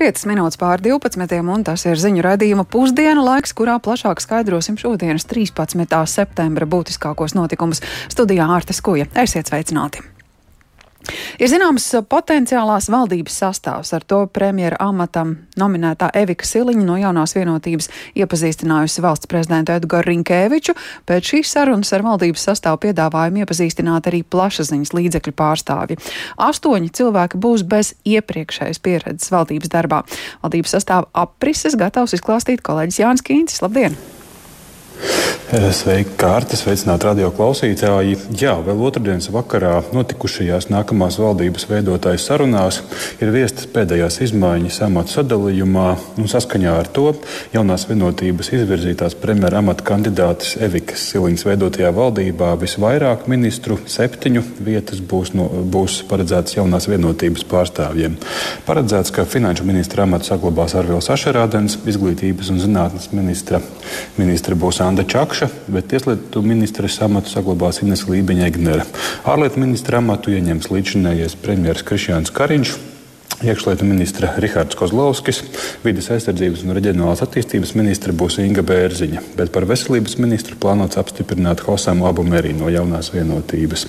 5 minūtes pār 12. un tas ir ziņu raidījuma pusdienu laiks, kurā plašāk skaidrosim šodienas 13. septembra būtiskākos notikumus. Studijā Ārtes Kuja. Esiet sveicināti! Ir zināms potenciālās valdības sastāvs. Ar to premjera amatam nominētā Evika Siliņa no jaunās vienotības iepazīstinājusi valsts prezidentu Edgaru Rinkēviču. Pēc šīs sarunas ar valdības sastāvu piedāvājumu iepazīstināt arī plašsaziņas līdzekļu pārstāvji. Astoņi cilvēki būs bez iepriekšējas pieredzes valdības darbā. Valdības sastāva aprises gatavs izklāstīt kolēģis Jānis Kīncis. Labdien! Sveiki, kārtas, sveicināt radio klausītāji. Jā, vēl otrdienas vakarā notikušajās nākamās valdības veidotājas sarunās ir viestas pēdējās izmaiņas amatu sadalījumā, un saskaņā ar to jaunās vienotības izvirzītās premjera amata kandidātes Evikas Siliņas veidotajā valdībā visvairāk ministru septiņu vietas būs, no, būs paredzētas jaunās vienotības pārstāvjiem. Paredzēts, ka finanšu ministra amatu saglabās Arvils Ašerādens, izglītības un zinātnes ministra, ministra būs Anda Čakša. Bet tieslietu ministres amatu saglabās Ines Lībiņa-Egnere. Ārlietu ministra amatu ieņems līdzinājais premjerministrs Krišjāns Kariņš. Iekšlietu ministra Rihards Kozlovskis, vidas aizsardzības un reģionālās attīstības ministra būs Inga Bērziņa, bet par veselības ministru plānots apstiprināt Hosamu Abumerī no jaunās vienotības.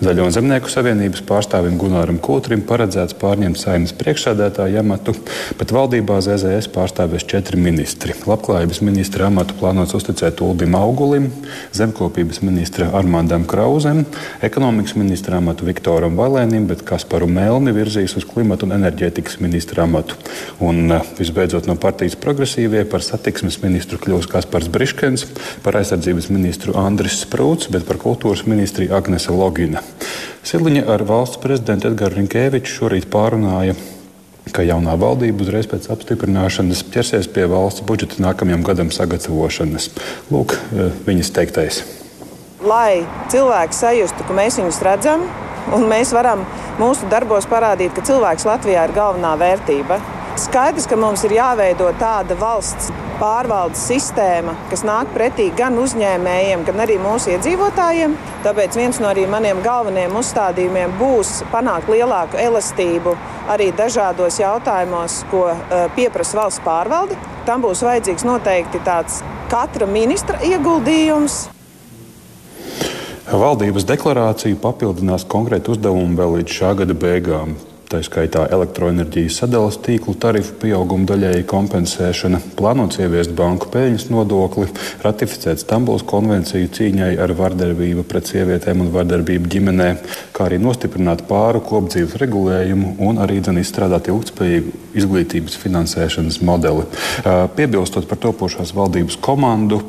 Zaļo un zemnieku savienības pārstāvim Gunāram Kūtrim paredzēts pārņemt saimnes priekšsēdētāju amatu, bet valdībā ZZS pārstāvēs četri ministri. Labklājības ministra amatu plānots uzticēt Uldim Augulim, zemkopības ministra Armandam Krauzem, ekonomikas ministra amatu Viktoram Valēnim, bet Kasparu Melni virzīs uz klimatu un enerģiju enerģētikas ministra amatu. Un eh, visbeidzot no partijas progresīvie par satiksmes ministru kļūs Kaspars Briškens, par aizsardzības ministru Andris Sprūts, bet par kultūras ministriju Agnese Logina. Siliņa ar valsts prezidentu Edgars Rinkēviču šorīt pārunāja ka jaunā valdība uzreiz pēc apstiprināšanas ķersies pie valsts budžeta nākamajam gadam sagatavošanas. Lūk, eh, viņas teiktais. Lai cilvēki sajustu, ka mēs viņus redzam, un mēs varam mūsu darbos parādīt, ka cilvēks Latvijā ir galvenā vērtība. Skaidrs, ka mums ir jāveido tāda valsts pārvaldes sistēma, kas nāk pretī gan uzņēmējiem, gan arī mūsu iedzīvotājiem. Tāpēc viens no maniem galvenajiem uzstādījumiem būs panākt lielāku elastību arī dažādos jautājumos, ko uh, pieprasa valsts pārvalde. Tam būs vajadzīgs noteikti tāds katra ministra ieguldījums. Valdības deklarāciju papildinās konkrēti uzdevumi vēl līdz šā gada beigām. Tā skaitā elektroenerģijas sadales tīklu tarifu pieauguma daļēji kompensēšana, plānots ieviest banku peļņas nodokli, ratificēt Stambulas konvenciju cīņai ar vardarbību pret sievietēm un vardarbību ģimenē, kā arī nostiprināt pāru kopdzīves regulējumu un arī dzen, izstrādāt ilgspējīgu izglītības finansēšanas modeli. Piebilstot par topošās valdības komandu,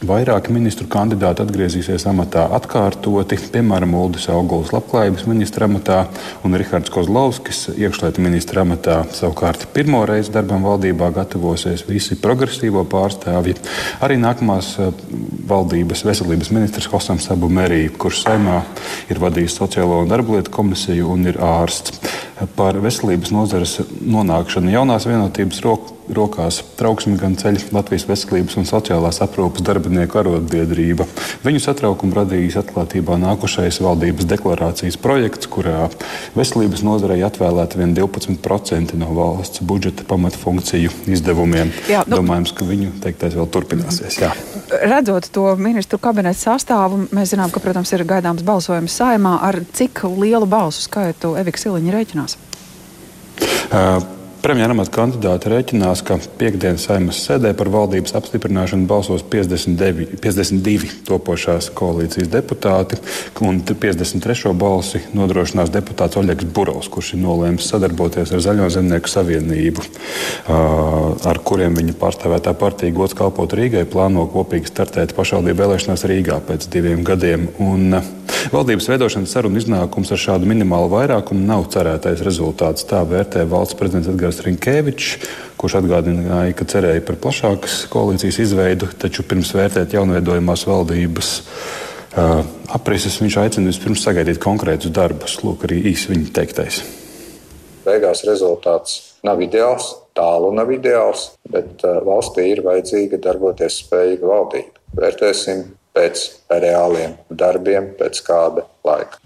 Vairāki ministru kandidāti atgriezīsies amatā atkārtoti, piemēram, Uldis Auguls labklājības ministra amatā un Rihards Kozlovskis iekšlietu ministra amatā. Savukārt pirmo reizi darbam valdībā gatavosies visi progresīvo pārstāvji. Arī nākamās eh, valdības veselības ministrs Hosams Abu Merī, kurš saimā ir vadījis sociālo un darba lietu komisiju un ir ārsts. Par veselības nozares nonākšanu jaunās vienotības roku rokās trauksmi gan ceļ Latvijas veselības un sociālās aprūpas darbinieku arotbiedrība. Viņu satraukumu radījis atklātībā nākušais valdības deklarācijas projekts, kurā veselības nozarei atvēlēta vien 12% no valsts budžeta pamatfunkciju izdevumiem. Jā, nu, Domājams, ka viņu teiktais vēl turpināsies. Jā. Redzot to ministru kabineta sastāvu, mēs zinām, ka, protams, ir gaidāms balsojums saimā. Ar cik lielu balsu skaitu Evika Siliņa rēķinās? Uh, Premjeram kandidāti rēķinās, ka piekdienas saimas sēdē par valdības apstiprināšanu balsos 59, 52 topošās koalīcijas deputāti, un 53. balsi nodrošinās deputāts Oļegs Burovs, kurš ir nolēmis sadarboties ar Zaļo zemnieku savienību, ar kuriem viņa pārstāvētā partija gods kalpot Rīgai, plāno kopīgi startēt pašvaldību vēlēšanās Rīgā pēc diviem gadiem. Un, Valdības veidošanas sarunu iznākums ar šādu minimālu vairākumu nav cerētais rezultāts. Tā vērtē valsts prezidents Edgars Rinkēvičs, kurš atgādināja, ka cerēja par plašākas koalīcijas izveidu, taču pirms vērtēt jaunveidojumās valdības uh, aprises viņš aicina vispirms sagaidīt konkrētus darbus. Lūk, arī īsi viņa teiktais. Beigās rezultāts nav ideāls, tālu nav ideāls, bet uh, valstī ir vajadzīga darboties spējīga valdība. Vērtēsim pēc reāliem darbiem, pēc kāda laika.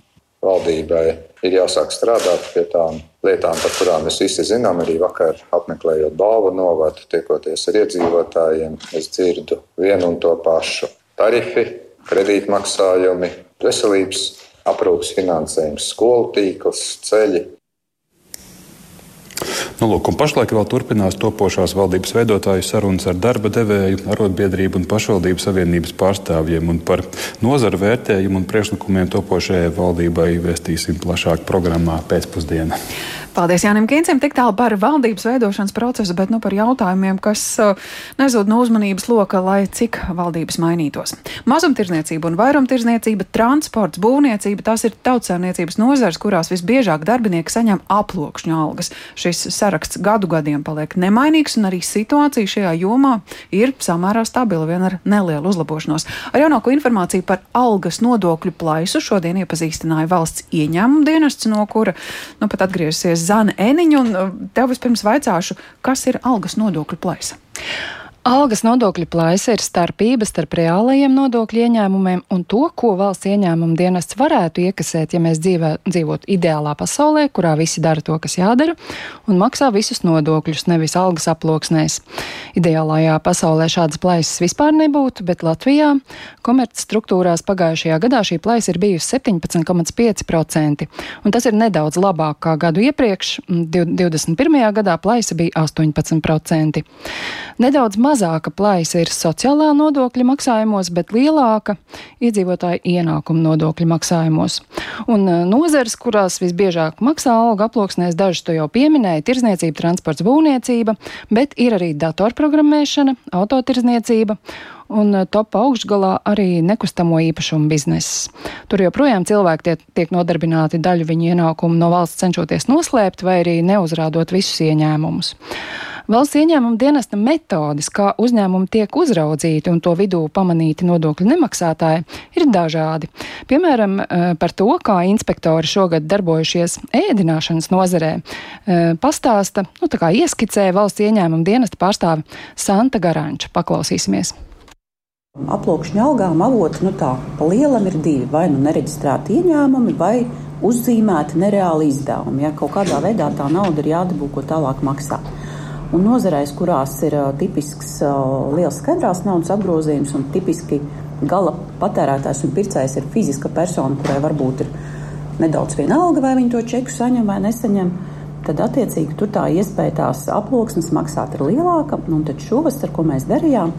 Valdībai ir jāsāk strādāt pie tām lietām, par kurām mēs visi zinām. Arī vakar apmeklējot balvu novadu, tiekoties ar iedzīvotājiem, es dzirdu vienu un to pašu - tarifi, kredītmaksājumi, veselības aprūpas finansējums, skolu tīkls, ceļi. Nu, lūk, pašlaik vēl turpinās topošās valdības veidotāju sarunas ar darba devēju, arotbiedrību un pašvaldību savienības pārstāvjiem. Un par nozaru vērtējumu un priekšlikumiem topošajai valdībai vēstīsim plašāk programmā pēcpusdienā. Paldies Jānim Kīncim tik tālu par valdības veidošanas procesu, bet nu par jautājumiem, kas uh, nezūd no uzmanības loka, lai cik valdības mainītos. Mazumtirdzniecība un vairumtirdzniecība, transports, būvniecība - tās ir tautsēmniecības nozars, kurās visbiežāk darbinieki saņem aplokšņu algas. Šis saraksts gadu gadiem paliek nemainīgs, un arī situācija šajā jomā ir samērā stabila, vien ar nelielu uzlabošanos. Ar jaunāko informāciju par algas nodokļu plaisu šodien iepazīstināja valsts ieņēmuma dienests, no kura nu pat atgriezīsies Zana Eniņa, un uh, tev vispirms vaicāšu, kas ir algas nodokļu plaisa? Algas nodokļu plaisa ir starpība starp reālajiem nodokļu ieņēmumiem un to, ko valsts ieņēmuma dienests varētu iekasēt, ja mēs dzīvē, dzīvotu ideālā pasaulē, kurā visi dara to, kas jādara, un maksā visus nodokļus, nevis algas aploksnēs. Ideālajā pasaulē šādas plaisas vispār nebūtu, bet Latvijā komercstruktūrās pagājušajā gadā šī plaisa ir bijusi 17,5%, un tas ir nedaudz labāk kā gadu iepriekš. 21. gadā plaisa bija 18%. Nedaudz mazāka plaisa ir sociālā nodokļa maksājumos, bet lielāka iedzīvotāju ienākumu nodokļu maksājumos. Un e, nozeres, kurās visbiežāk maksā alga aploksnēs, dažas to jau pieminēja - tirzniecība, transports, būvniecība, bet ir arī datorprogrammēšana, autotirzniecība un e, top augšgalā arī nekustamo īpašumu bizness. Tur joprojām cilvēki tiek, tiek nodarbināti daļu viņu ienākumu no valsts cenšoties noslēpt vai arī neuzrādot visus ieņēmumus. Valsts ieņēmuma dienesta metodas, kā uzņēmumi tiek uzraudzīti un to vidū pamanīti nodokļu nemaksātāji, ir dažādi. Piemēram, eh, par to, kā inspektori šogad darbojušies ēdināšanas nozarē, eh, pastāsta, nu, tā kā ieskicē valsts ieņēmuma dienesta pārstāve Santa Garanča. Paklausīsimies! Aploksņa algām avoti nu tā, pa lielam ir divi. Vai nu nereģistrēti ieņēmumi, vai uzzīmēti nereāli izdevumi. Ja kaut kādā veidā tā nauda ir jādabū, ko tālāk maksāt un nozareis, kurās ir uh, tipisks uh, liels skaidrās naudas apgrozījums un tipiski gala patērētājs un pircējs ir fiziska persona, kurai varbūt ir nedaudz vienalga, vai viņi to čeku saņem vai nesaņem. Tad, attiecīgi, tur tā iespēja tās aploksnes maksāt ir lielāka. Un tad šovasar, ko mēs darījām,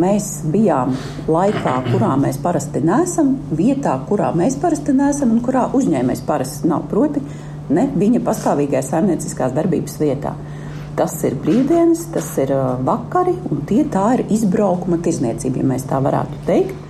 mēs bijām laikā, kurā mēs parasti nesam, vietā, kurā mēs parasti nesam un kurā uzņēmējs parasti nav. Proti, ne viņa pastāvīgajā saimnieciskās darbības vietā. Tas ir brīvdienas, tas ir vakari, un tie tā ir izbraukuma tirzniecība, ja mēs tā varētu teikt.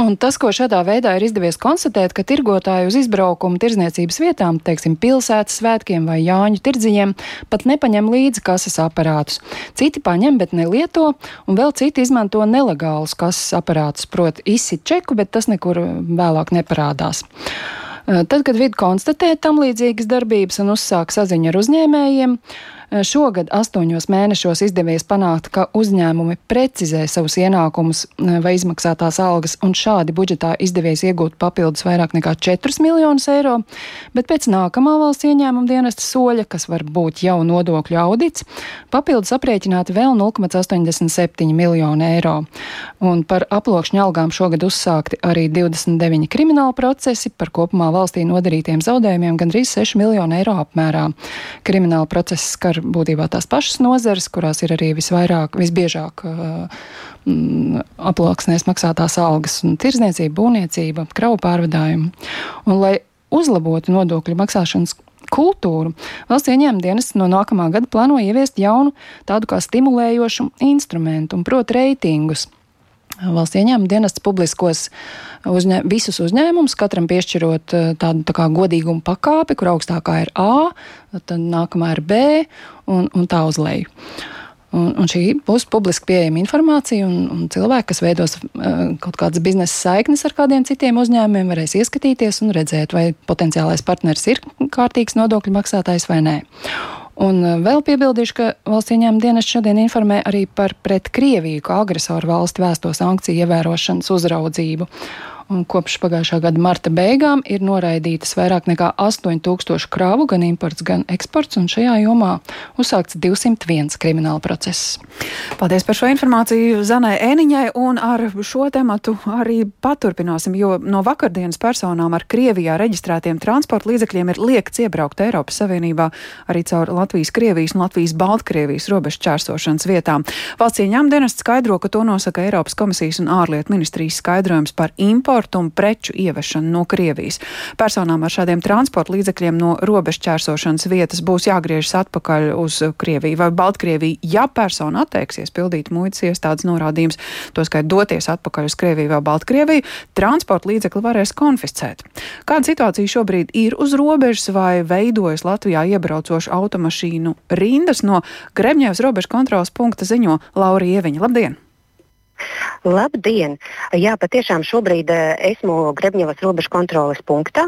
Un tas, ko šādā veidā ir izdevies konstatēt, ka tirgotāji uz izbraukumu tirzniecības vietām, teiksim, pilsētas svētkiem vai Jāņu tirdziņiem, pat nepaņem līdzi kases aparātus. Citi paņem, bet nelieto, un vēl citi izmanto nelegālus kases aparātus, proti izsit čeku, bet tas nekur vēlāk neparādās. Tad, kad vidi konstatē tam līdzīgas darbības un uzsāk saziņu ar uzņēmējiem, Eh, šogad astoņos mēnešos izdevies panākt, ka uzņēmumi precizē savus ienākumus vai izmaksātās algas, un šādi budžetā izdevies iegūt papildus vairāk nekā 4 miljonus eiro, bet pēc nākamā valsts ieņēmuma dienesta soļa, kas var būt jau nodokļu audits, papildus aprēķināti vēl 0,87 miljonu eiro. Un par aploksņu algām šogad uzsākti arī 29 krimināla procesi par kopumā valstī nodarītiem zaudējumiem gandrīz 6 miljonu eiro apmērā. Krimināla procesi skar būtībā tās pašas nozares, kurās ir arī visvairāk, visbiežāk uh, mm, aploksnēs maksātās algas un tirzniecība, būvniecība, kravu pārvadājumi. Un, lai uzlabotu nodokļu maksāšanas kultūru. Valsts ieņēmuma dienas no nākamā gada plāno ieviest jaunu tādu kā stimulējošu instrumentu, proti reitingus. Valsts ieņēmuma dienests publiskos uzņē, visus uzņēmumus, katram piešķirot eh, tādu tā kā godīgumu pakāpi, kur augstākā ir A, tad nākamā ir B un, un tā uz leju. Un, un šī būs publiski pieejama informācija, un, un cilvēki, kas veidos uh, kaut kādas biznesa saiknes ar kādiem citiem uzņēmumiem, varēs ieskatīties un redzēt, vai potenciālais partneris ir kārtīgs nodokļu maksātājs vai nē. Un vēl piebildīšu, ka valsts ieņēmuma dienas šodien informē arī par pret Krieviju, kā agresoru valsti vēsto sankciju ievērošanas uzraudzību un kopš pagājušā gada marta beigām ir noraidītas vairāk nekā 8000 kravu, gan imports, gan eksports, un šajā jomā uzsākts 201 krimināla process. Paldies par šo informāciju Zanai Ēniņai, un ar šo tematu arī paturpināsim, jo no vakardienas personām ar Krievijā reģistrētiem transporta līdzekļiem ir liekts iebraukt Eiropas Savienībā arī caur Latvijas, Krievijas un Latvijas Baltkrievijas robežu čērsošanas vietām. Valsts ieņēmuma dienests skaidro, ka to nosaka Eiropas komisijas un ārlietu ministrijas skaidrojums par importu importu un preču ievešanu no Krievijas. Personām ar šādiem transporta līdzekļiem no robežķērsošanas vietas būs jāgriežas atpakaļ uz Krieviju vai Baltkrieviju, ja persona atteiksies pildīt muitas iestādes norādījumus, to skait doties atpakaļ uz Krieviju vai Baltkrieviju, transporta līdzekli varēs konfiscēt. Kāda situācija šobrīd ir uz robežas vai veidojas Latvijā iebraucošu automašīnu rindas no Kremļevas robežu kontrolas punkta ziņo Laura Ieviņa. Labdien! Labdien! Jā, patiešām šobrīd eh, esmu Grebņevas robežu kontroles punktā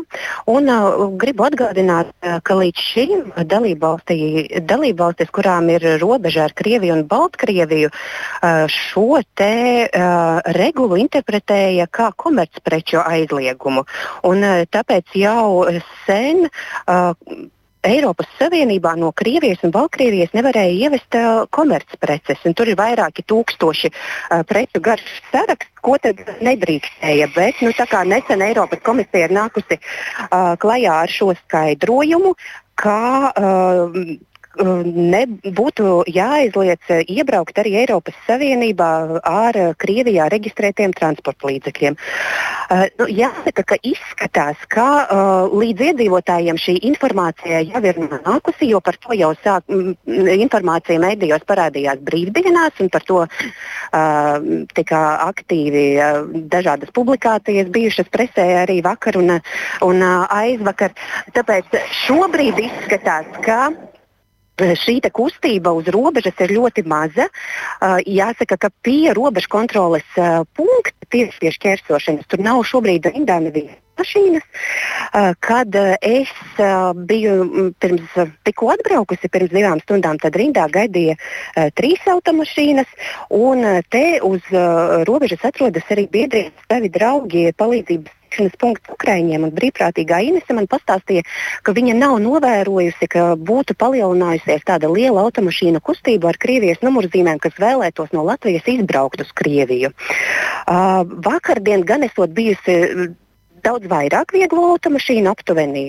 un uh, gribu atgādināt, uh, ka līdz šim dalībvalstis, kurām ir robeža ar Krieviju un Baltkrieviju, uh, šo te uh, regulu interpretēja kā komercpreču aizliegumu. Un, uh, tāpēc jau sen uh, Eiropas Savienībā no Krievijas un Baltkrievijas nevarēja ievest uh, komercpreces. Tur ir vairāki tūkstoši uh, preču garš saraksts, ko tad nedrīkstēja. Bet nu, nesen Eiropas komisija ir nākusi uh, klajā ar šo skaidrojumu, kā uh, nebūtu jāaizliedz iebraukt arī Eiropas Savienībā ar Krievijā reģistrētiem transporta līdzekļiem. Uh, nu, jāsaka, ka izskatās, ka līdz iedzīvotājiem šī informācija jau ir nākusi, jo par to jau sāk, informācija mēdījos parādījās brīvdienās, un par to tika aktīvi dažādas publikācijas bijušas presē arī vakar un, un aizvakar. Tāpēc šobrīd izskatās, ka šī kustība uz robežas ir ļoti maza. Uh, jāsaka, ka pie robežu kontroles uh, punkta tieši pie šķērsošanas tur nav šobrīd rindā nevienas mašīnas. Kad es biju pirms, tikko atbraukusi pirms divām stundām, tad rindā gaidīja trīs automašīnas. Un te uz robežas atrodas arī biedri, savi draugi, palīdzības tikšanas punkts Ukraiņiem. Brīvprātīgā Inese man pastāstīja, ka viņa nav novērojusi, ka būtu palielinājusies tāda liela automašīnu kustība ar Krievijas numurzīmēm, kas vēlētos no Latvijas izbraukt uz Krieviju. Uh, vakardien gan esot bijusi daudz vairāk vieglo automašīnu, aptuveni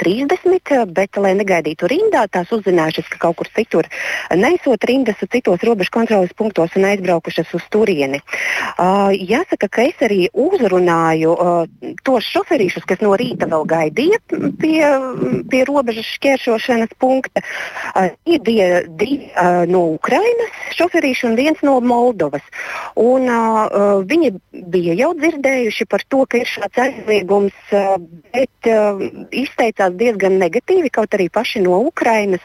30, bet, lai negaidītu rindā, tās uzzinājušas, ka kaut kur citur neizsot rindas citos robežu kontrolas punktos un aizbraukušas uz turieni. Uh, jāsaka, ka es arī uzrunāju uh, tos šoferīšus, kas no rīta vēl gaidīja pie, pie robežas šķēršošanas punkta. Uh, bija divi uh, no Ukrainas šoferīši un viens no Moldovas. Un, uh, viņi bija jau dzirdējuši par to, ka ir šāds aizliegums noliegums, eh, bet uh, izteicās diezgan negatīvi, kaut arī paši no Ukrainas.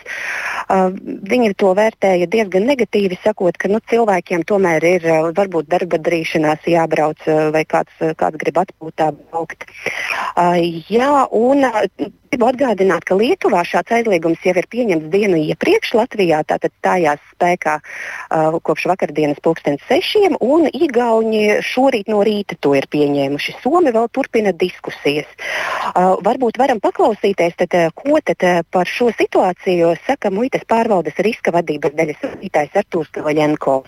Uh, viņi to vērtēja diezgan negatīvi, sakot, ka nu, cilvēkiem tomēr ir varbūt darba darīšanās jābrauc vai kāds, kāds grib atpūtā braukt. Jā, un Gribu atgādināt, ka Lietuvā šāds aizliegums jau ir pieņemts dienu iepriekš. Latvijā tātad stājās spēkā uh, kopš vakardienas pulkstens sešiem, un Igauni šorīt no rīta to ir pieņēmuši. Somi vēl turpina diskusijas. Uh, varbūt varam paklausīties, tad, uh, ko tad, uh, par šo situāciju saka muitas pārvaldes riska vadības daļas vadītājs Artūrs Kavaļenko.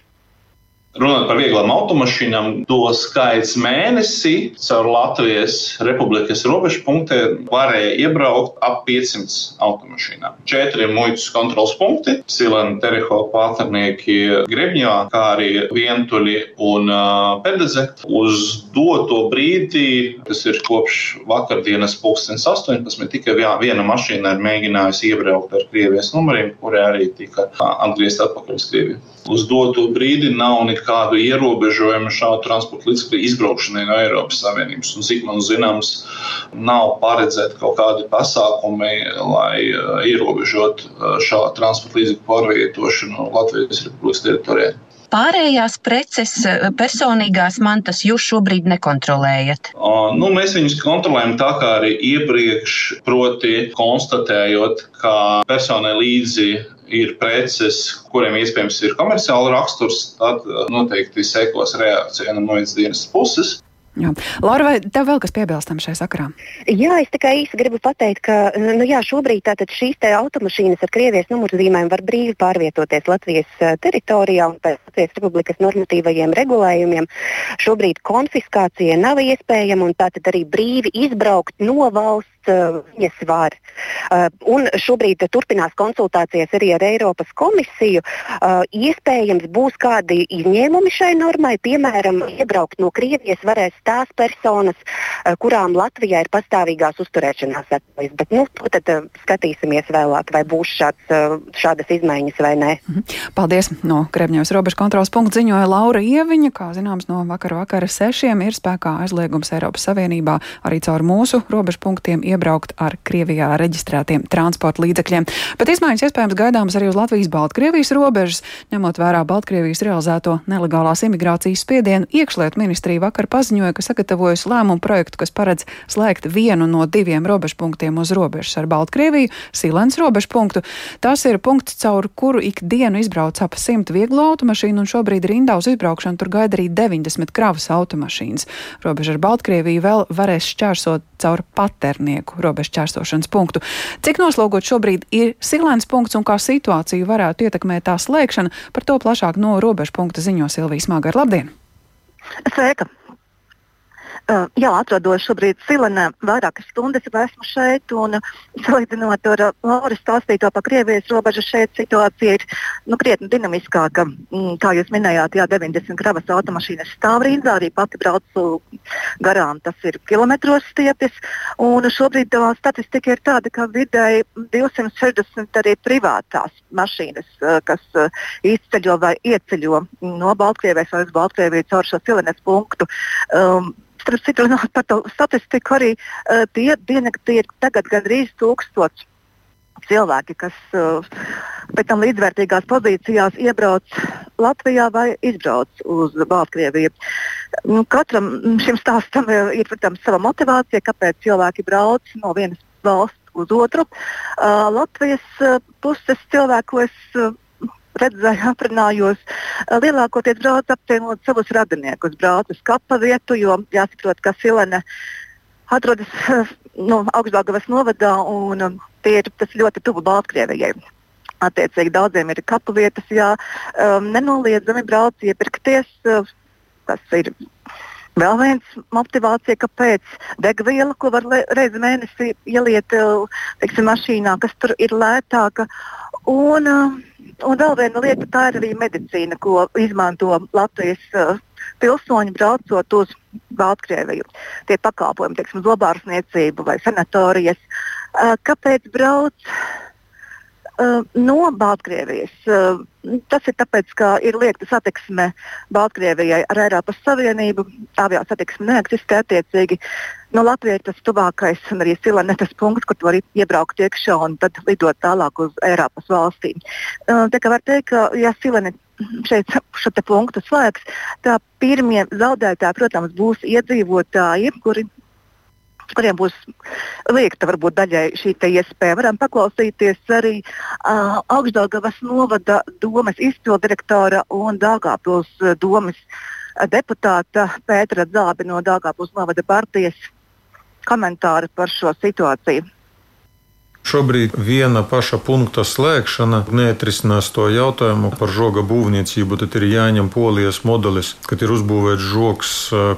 Runājot par vieglām automašīnām, to skaits mēnesī caur Latvijas Republikas robežu punktiem varēja iebraukt ap 500 automašīnām. Četri muitas kontrols punkti - Silena, Tereho pārtnieki Grebņā, kā arī Vientuļi un uh, Pedeze. Uz doto brīdi, tas ir kopš vakardienas pulkstens 18, tikai viena mašīna ir mēģinājusi iebraukt ar Krievijas numuriem, kuri arī tika atgriezti atpakaļ uz Krieviju. Uz doto brīdi nav nekā nekādu ierobežojumu šādu transporta līdzekļu izbraukšanai no Eiropas Savienības. Un, cik man zināms, nav paredzēti kaut kādi pasākumi, lai uh, ierobežotu uh, šādu transporta līdzekļu pārvietošanu Latvijas Republikas teritorijā. Pārējās preces, personīgās mantas, jūs šobrīd nekontrolējat? Nu, mēs viņus kontrolējam tā kā arī iepriekš, proti, konstatējot, ka personai līdzi ir preces, kuriem iespējams ir komerciāla raksturs, tad noteikti sekos reakcija no vienas dienas puses. Jā. Laura, vai tev vēl kas piebilstams šai sakarā? Jā, es tikai īsi gribu pateikt, ka nu, jā, šobrīd šīs automašīnas ar Krievijas numurzīmēm var brīvi pārvietoties Latvijas eh, teritorijā un pēc Latvijas Republikas normatīvajiem regulējumiem. Šobrīd konfiskācija nav iespējama un tātad arī brīvi izbraukt no valsts viņas var. Uh, un šobrīd turpinās konsultācijas arī ar Eiropas komisiju. Uh, iespējams, būs kādi izņēmumi šai normai. Piemēram, iebraukt no Krievijas varēs tās personas, uh, kurām Latvijā ir pastāvīgās uzturēšanās atļaujas. Bet nu, to tad uh, skatīsimies vēlāk, vai būs šāds, uh, šādas izmaiņas vai nē. Mhm. Paldies! No Krebņevas robežu kontrolas punkta ziņoja Laura Ieviņa. Kā zināms, no vakara vakara sešiem ir spēkā aizliegums Eiropas Savienībā arī caur mūsu robežu punktiem iebraukt ar Krievijā reģistrētiem transporta līdzekļiem. Bet izmaiņas iespējams gaidāmas arī uz Latvijas-Baltkrievijas robežas, ņemot vērā Baltkrievijas realizēto nelegālās imigrācijas spiedienu. Iekšlietu ministrija vakar paziņoja, ka sagatavojas lēmumu projektu, kas paredz slēgt vienu no diviem robežpunktiem uz robežas ar Baltkrieviju - Silens robežpunktu. Tas ir punkts, caur kuru ikdienu izbrauc ap simt vieglo automašīnu, un šobrīd rindā uz izbraukšanu tur gaida arī 90 kravas automašīnas. Robeža ar Baltkrieviju vēl varēs šķērsot caur paternieku cilvēku robežu čērsošanas punktu. Cik noslogot šobrīd ir silēns punkts un kā situāciju varētu ietekmēt tā slēgšana, par to plašāk no robežu punkta ziņo Silvijas Māgar. Labdien! Sveika! Uh, jā, atrodos šobrīd Silenē, vairākas stundas jau esmu šeit. Un, salīdzinot ar Lauras stāstīto par Krievijas robežu, šeit situācija ir nu, krietni dinamiskāka. Mm, kā jūs minējāt, jā, 90 kravas automašīnas stāv rindā, arī pati braucu garām. Tas ir kilometros stiepjas. Un šobrīd tā statistika ir tāda, ka vidēji 260 arī privātās mašīnas, kas izceļo vai ieceļo no Baltkrievijas vai uz Baltkrieviju caur šo Silenes punktu. Um, starp citu, runāt par to statistiku, arī uh, tie dienakti ir tagad gandrīz tūkstoši cilvēki, kas uh, pēc tam līdzvērtīgās pozīcijās iebrauc Latvijā vai izbrauc uz Baltkrieviju. Nu, katram šim stāstam ir, protams, sava motivācija, kāpēc cilvēki brauc no vienas valsts uz otru. Uh, Latvijas uh, puses cilvēku, es uh, redzēju, aprunājos, lielākoties brauc apciemot savus radiniekus, brauc uz kapa vietu, jo jāsaprot, ka Silene atrodas nu, Augstbāgavas novadā un tie ir ļoti tuvu Baltkrievijai. Attiecīgi daudziem ir kapu vietas, jā, um, nenoliedzami brauc iepirkties. Uh, tas ir vēl viens motivācija, kāpēc degviela, ko var reizi mēnesī ieliet teiksim, mašīnā, kas tur ir lētāka. Un, uh, Un vēl viena lieta, tā ir arī medicīna, ko izmanto Latvijas uh, pilsoņi braucot uz Baltkrieviju. Tie pakalpojumi, teiksim, zobārstniecība vai sanatorijas. Uh, kāpēc brauc? Uh, no Baltkrievijas. Uh, tas ir tāpēc, ka ir liekta satiksme Baltkrievijai ar Eiropas Savienību. Avio satiksme neeksistē attiecīgi. No Latvijas tas tuvākais un arī Silene tas punkts, kur var iebraukt iekšā un tad lidot tālāk uz Eiropas valstīm. Uh, tā kā var teikt, ka ja Silene šeit šo punktu slēgs, tā pirmie zaudētāji, protams, būs iedzīvotāji, kuri kuriem būs liekta varbūt daļai šī iespēja. Varam paklausīties arī uh, Augstdaugavas novada domas izpildirektora un Dāngāpils domas deputāta Pētera Zābi no Dāngāpils novada partijas komentāri par šo situāciju. Šobrīd viena paša punkta slēgšana neatrisinās to jautājumu par žoga būvniecību. Tad ir jāņem polijas modelis, kad ir uzbūvēts žoks,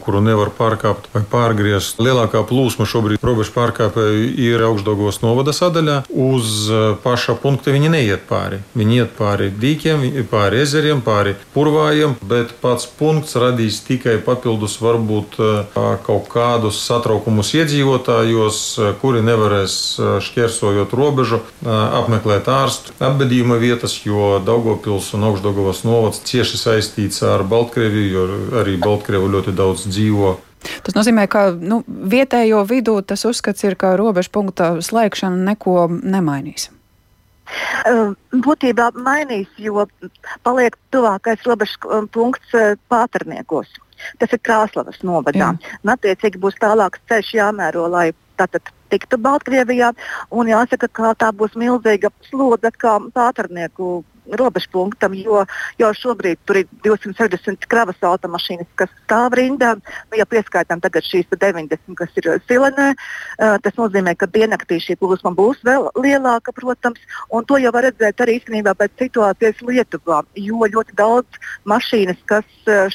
kuru nevar pārkāpt vai pārgriezt. Lielākā plūsma šobrīd robežu pārkāpēju ir augstdogos novada sadaļā. Uz paša punkta viņi neiet pāri. Viņi iet pāri dīķiem, pāri ezeriem, pāri purvājiem, bet pats punkts radīs tikai papildus varbūt kaut kādus satraukumus iedzīvotājos, kuri nevarēs šķērsojot šķērsojot robežu, apmeklēt ārstu apbedījuma vietas, jo Daugopils un Augstdagavas novads cieši saistīts ar Baltkrieviju, jo arī Baltkrievu ļoti daudz dzīvo Tas nozīmē, ka nu, vietējo vidū tas uzskats ir, ka robežu punkta slēgšana neko nemainīs. Būtībā mainīs, jo paliek tuvākais robežu punkts Pāterniekos. Tas ir Krāslavas novadā. Un, attiecīgi būs tālāks ceļš jāmēro, lai tātad tiktu Baltkrievijā. Un jāsaka, ka tā būs milzīga slodze kā Pāternieku robežpunktam, jo jau šobrīd tur ir 260 kravas automašīnas, kas stāv rindā. Nu, ja pieskaitām tagad šīs 90, kas ir Silenē, tas nozīmē, ka diennaktī šī plūsma būs vēl lielāka, protams, un to jau var redzēt arī īstenībā pēc situācijas Lietuvā, jo ļoti daudz mašīnas, kas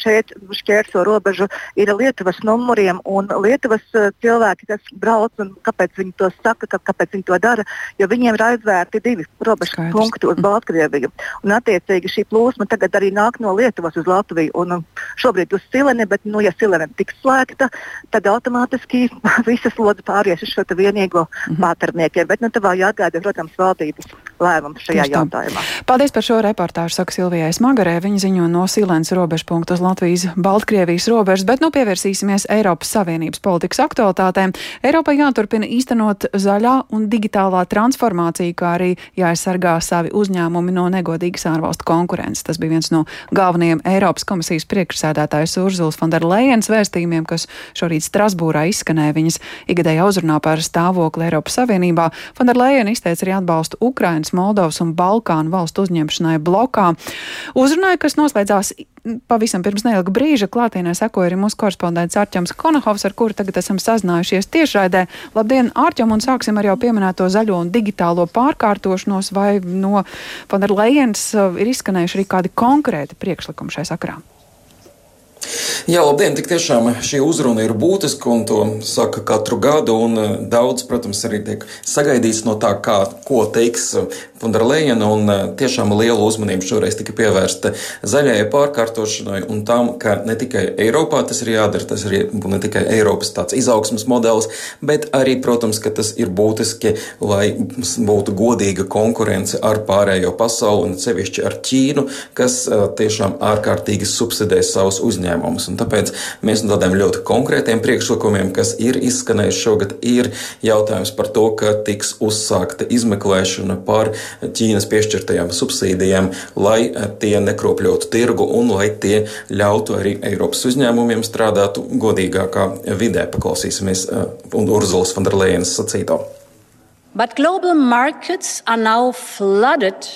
šeit šķērso robežu, ir Lietuvas numuriem, un Lietuvas cilvēki, kas brauc, un kāpēc viņi to saka, ka, kāpēc viņi to dara, jo viņiem ir aizvērti divi robežu punkti uz Baltkrieviju. Un, attiecīgi šī plūsma tagad arī nāk no Lietuvas uz Latviju. Un, um, šobrīd uz Sileni, bet, nu, ja Silene tiks slēgta, tad automātiski visa slodze pāries uz šo vienīgo mm -hmm. pāterniekiem. Bet nu, tā vēl jāatgāda, protams, valdības lēmums šajā jautājumā. Tā. Paldies par šo reportāžu, saka Silvijai Smagarē. Viņa ziņo no Silēnas robežu punktu uz Latvijas-Baltkrievijas robežas, bet nu pievērsīsimies Eiropas Savienības politikas aktualitātēm. Eiropai jāturpina īstenot zaļā un digitālā transformācija, kā arī jāaizsargā savi uzņēmumi no negodības negodīgas ārvalstu konkurences. Tas bija viens no galvenajiem Eiropas komisijas priekšsēdētājas Urzulas Fonderlejenas vēstījumiem, kas šorīt Strasbūrā izskanēja viņas ikgadējā uzrunā par stāvokli Eiropas Savienībā. Fonderlejena izteica arī atbalstu Ukrainas, Moldovas un Balkānu valstu uzņemšanai blokā. Uzrunāja, kas noslēdzās pavisam pirms neilga brīža klātienē sekoja arī mūsu korespondents Arķems Konahovs, ar kuru tagad esam sazinājušies tiešraidē. Labdien, Arķem, un sāksim ar jau pieminēto zaļo un digitālo pārkārtošanos, vai no Fonderlejens uh, ir izskanējuši arī kādi konkrēti priekšlikumi šai sakarā? Jā, labdien! Tik tiešām šī uzruna ir būtiska un to saka katru gadu. Eh, daudz, protams, arī tiek sagaidīts no tā, kā, ko teiks Fonderleina. Eh, tiešām liela uzmanība šoreiz tika pievērsta zaļajai pārkārtošanai un tam, ka ne tikai Eiropā tas ir jādara, tas ir ne tikai Eiropas tāds izaugsmas modelis, bet arī, protams, ka tas ir būtiski, lai būtu godīga konkurence ar pārējo pasauli un sevišķi ar Ķīnu, kas eh, tiešām ārkārtīgi subsidē savus uzņēmumus. Un tāpēc mēs no tādiem ļoti konkrētiem priekšlikumiem, kas ir izskanējuši šogad, ir jautājums par to, ka tiks uzsākta izmeklēšana par Ķīnas piešķirtajām subsīdijām, lai tie nekropļotu tirgu un lai tie ļautu arī Eiropas uzņēmumiem strādāt godīgākā vidē. Paklausīsimies uh, Urzulas Fonderlejenas sacīto. But global markets are now flooded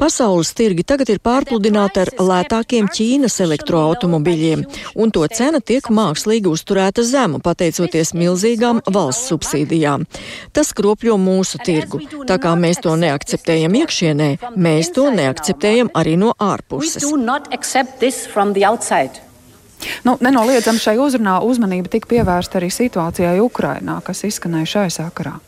Pasaules tirgi tagad ir pārpludināti ar lētākiem Ķīnas elektroautomobiļiem, un to cena tiek mākslīgi uzturēta zema, pateicoties milzīgām valsts subsīdijām. Tas kropļo mūsu tirgu. Tā kā mēs to neakceptējam iekšienē, mēs to neakceptējam arī no ārpuses. Nu, nenoliedzami šai uzrunā uzmanība tika pievērsta arī situācijai Ukrainā, kas izskanēja šai sakarā.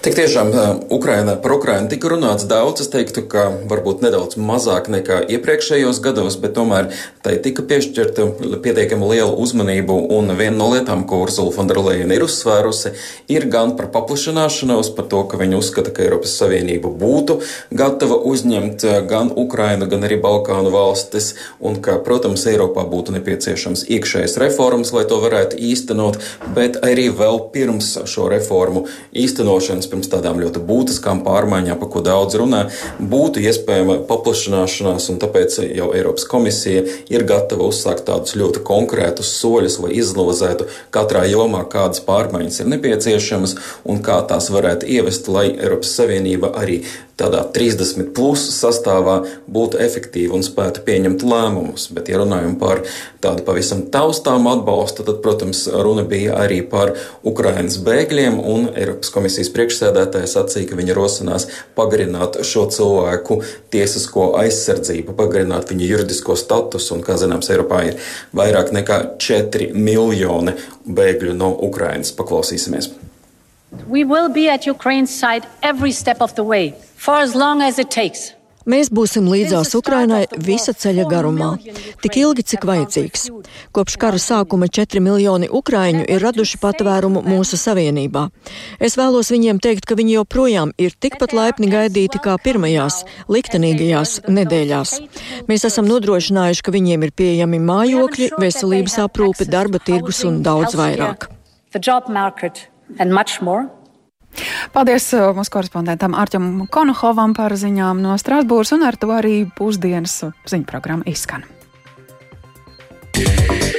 Tik tiešām Ukraina, par Ukrainu tika runāts daudz. Es teiktu, ka varbūt nedaudz mazāk nekā iepriekšējos gados, bet tomēr tai tika piešķirta pietiekami liela uzmanība. Un viena no lietām, ko Ursula Fonderleina ir uzsvērusi, ir gan par paplašināšanos, par to, ka viņa uzskata, ka Eiropas Savienība būtu gatava uzņemt gan Ukrainu, gan arī Balkānu valstis, un ka, protams, Eiropā būtu nepieciešams iekšējas reformas, lai to varētu īstenot, bet arī vēl pirms šo reformu īstenot īstenošanas, pirms tādām ļoti būtiskām pārmaiņām, par ko daudz runā, būtu iespējama paplašināšanās, un tāpēc jau Eiropas komisija ir gatava uzsākt tādus ļoti konkrētus soļus, lai izanalizētu katrā jomā, kādas pārmaiņas ir nepieciešamas un kā tās varētu ievest, lai Eiropas Savienība arī tādā 30 plus sastāvā būtu efektīvi un spētu pieņemt lēmumus. Bet, ja runājam par tādu pavisam taustām atbalstu, tad, protams, runa bija arī par Ukrainas bēgļiem, un Eiropas komisijas priekšsēdētājs sacīja, ka viņa rosinās pagarināt šo cilvēku tiesisko aizsardzību, pagarināt viņa juridisko statusu, un, kā zināms, Eiropā ir vairāk nekā 4 miljoni bēgļu no Ukrainas. Paklausīsimies! We will be at Ukraine's side every step of the way for as long as it takes. Mēs būsim līdzās Ukrainai visa ceļa garumā, tik ilgi, cik vajadzīgs. Kopš kara sākuma 4 miljoni ukraiņu ir raduši patvērumu mūsu savienībā. Es vēlos viņiem teikt, ka viņi joprojām ir tikpat laipni gaidīti kā pirmajās, liktenīgajās nedēļās. Mēs esam nodrošinājuši, ka viņiem ir pieejami mājokļi, veselības aprūpe, darba tirgus un daudz vairāk. Paldies uh, mūsu korespondentam Arķam Konohovam par ziņām no Strasbūras, un ar to arī pusdienas ziņu programma izskan. Yeah.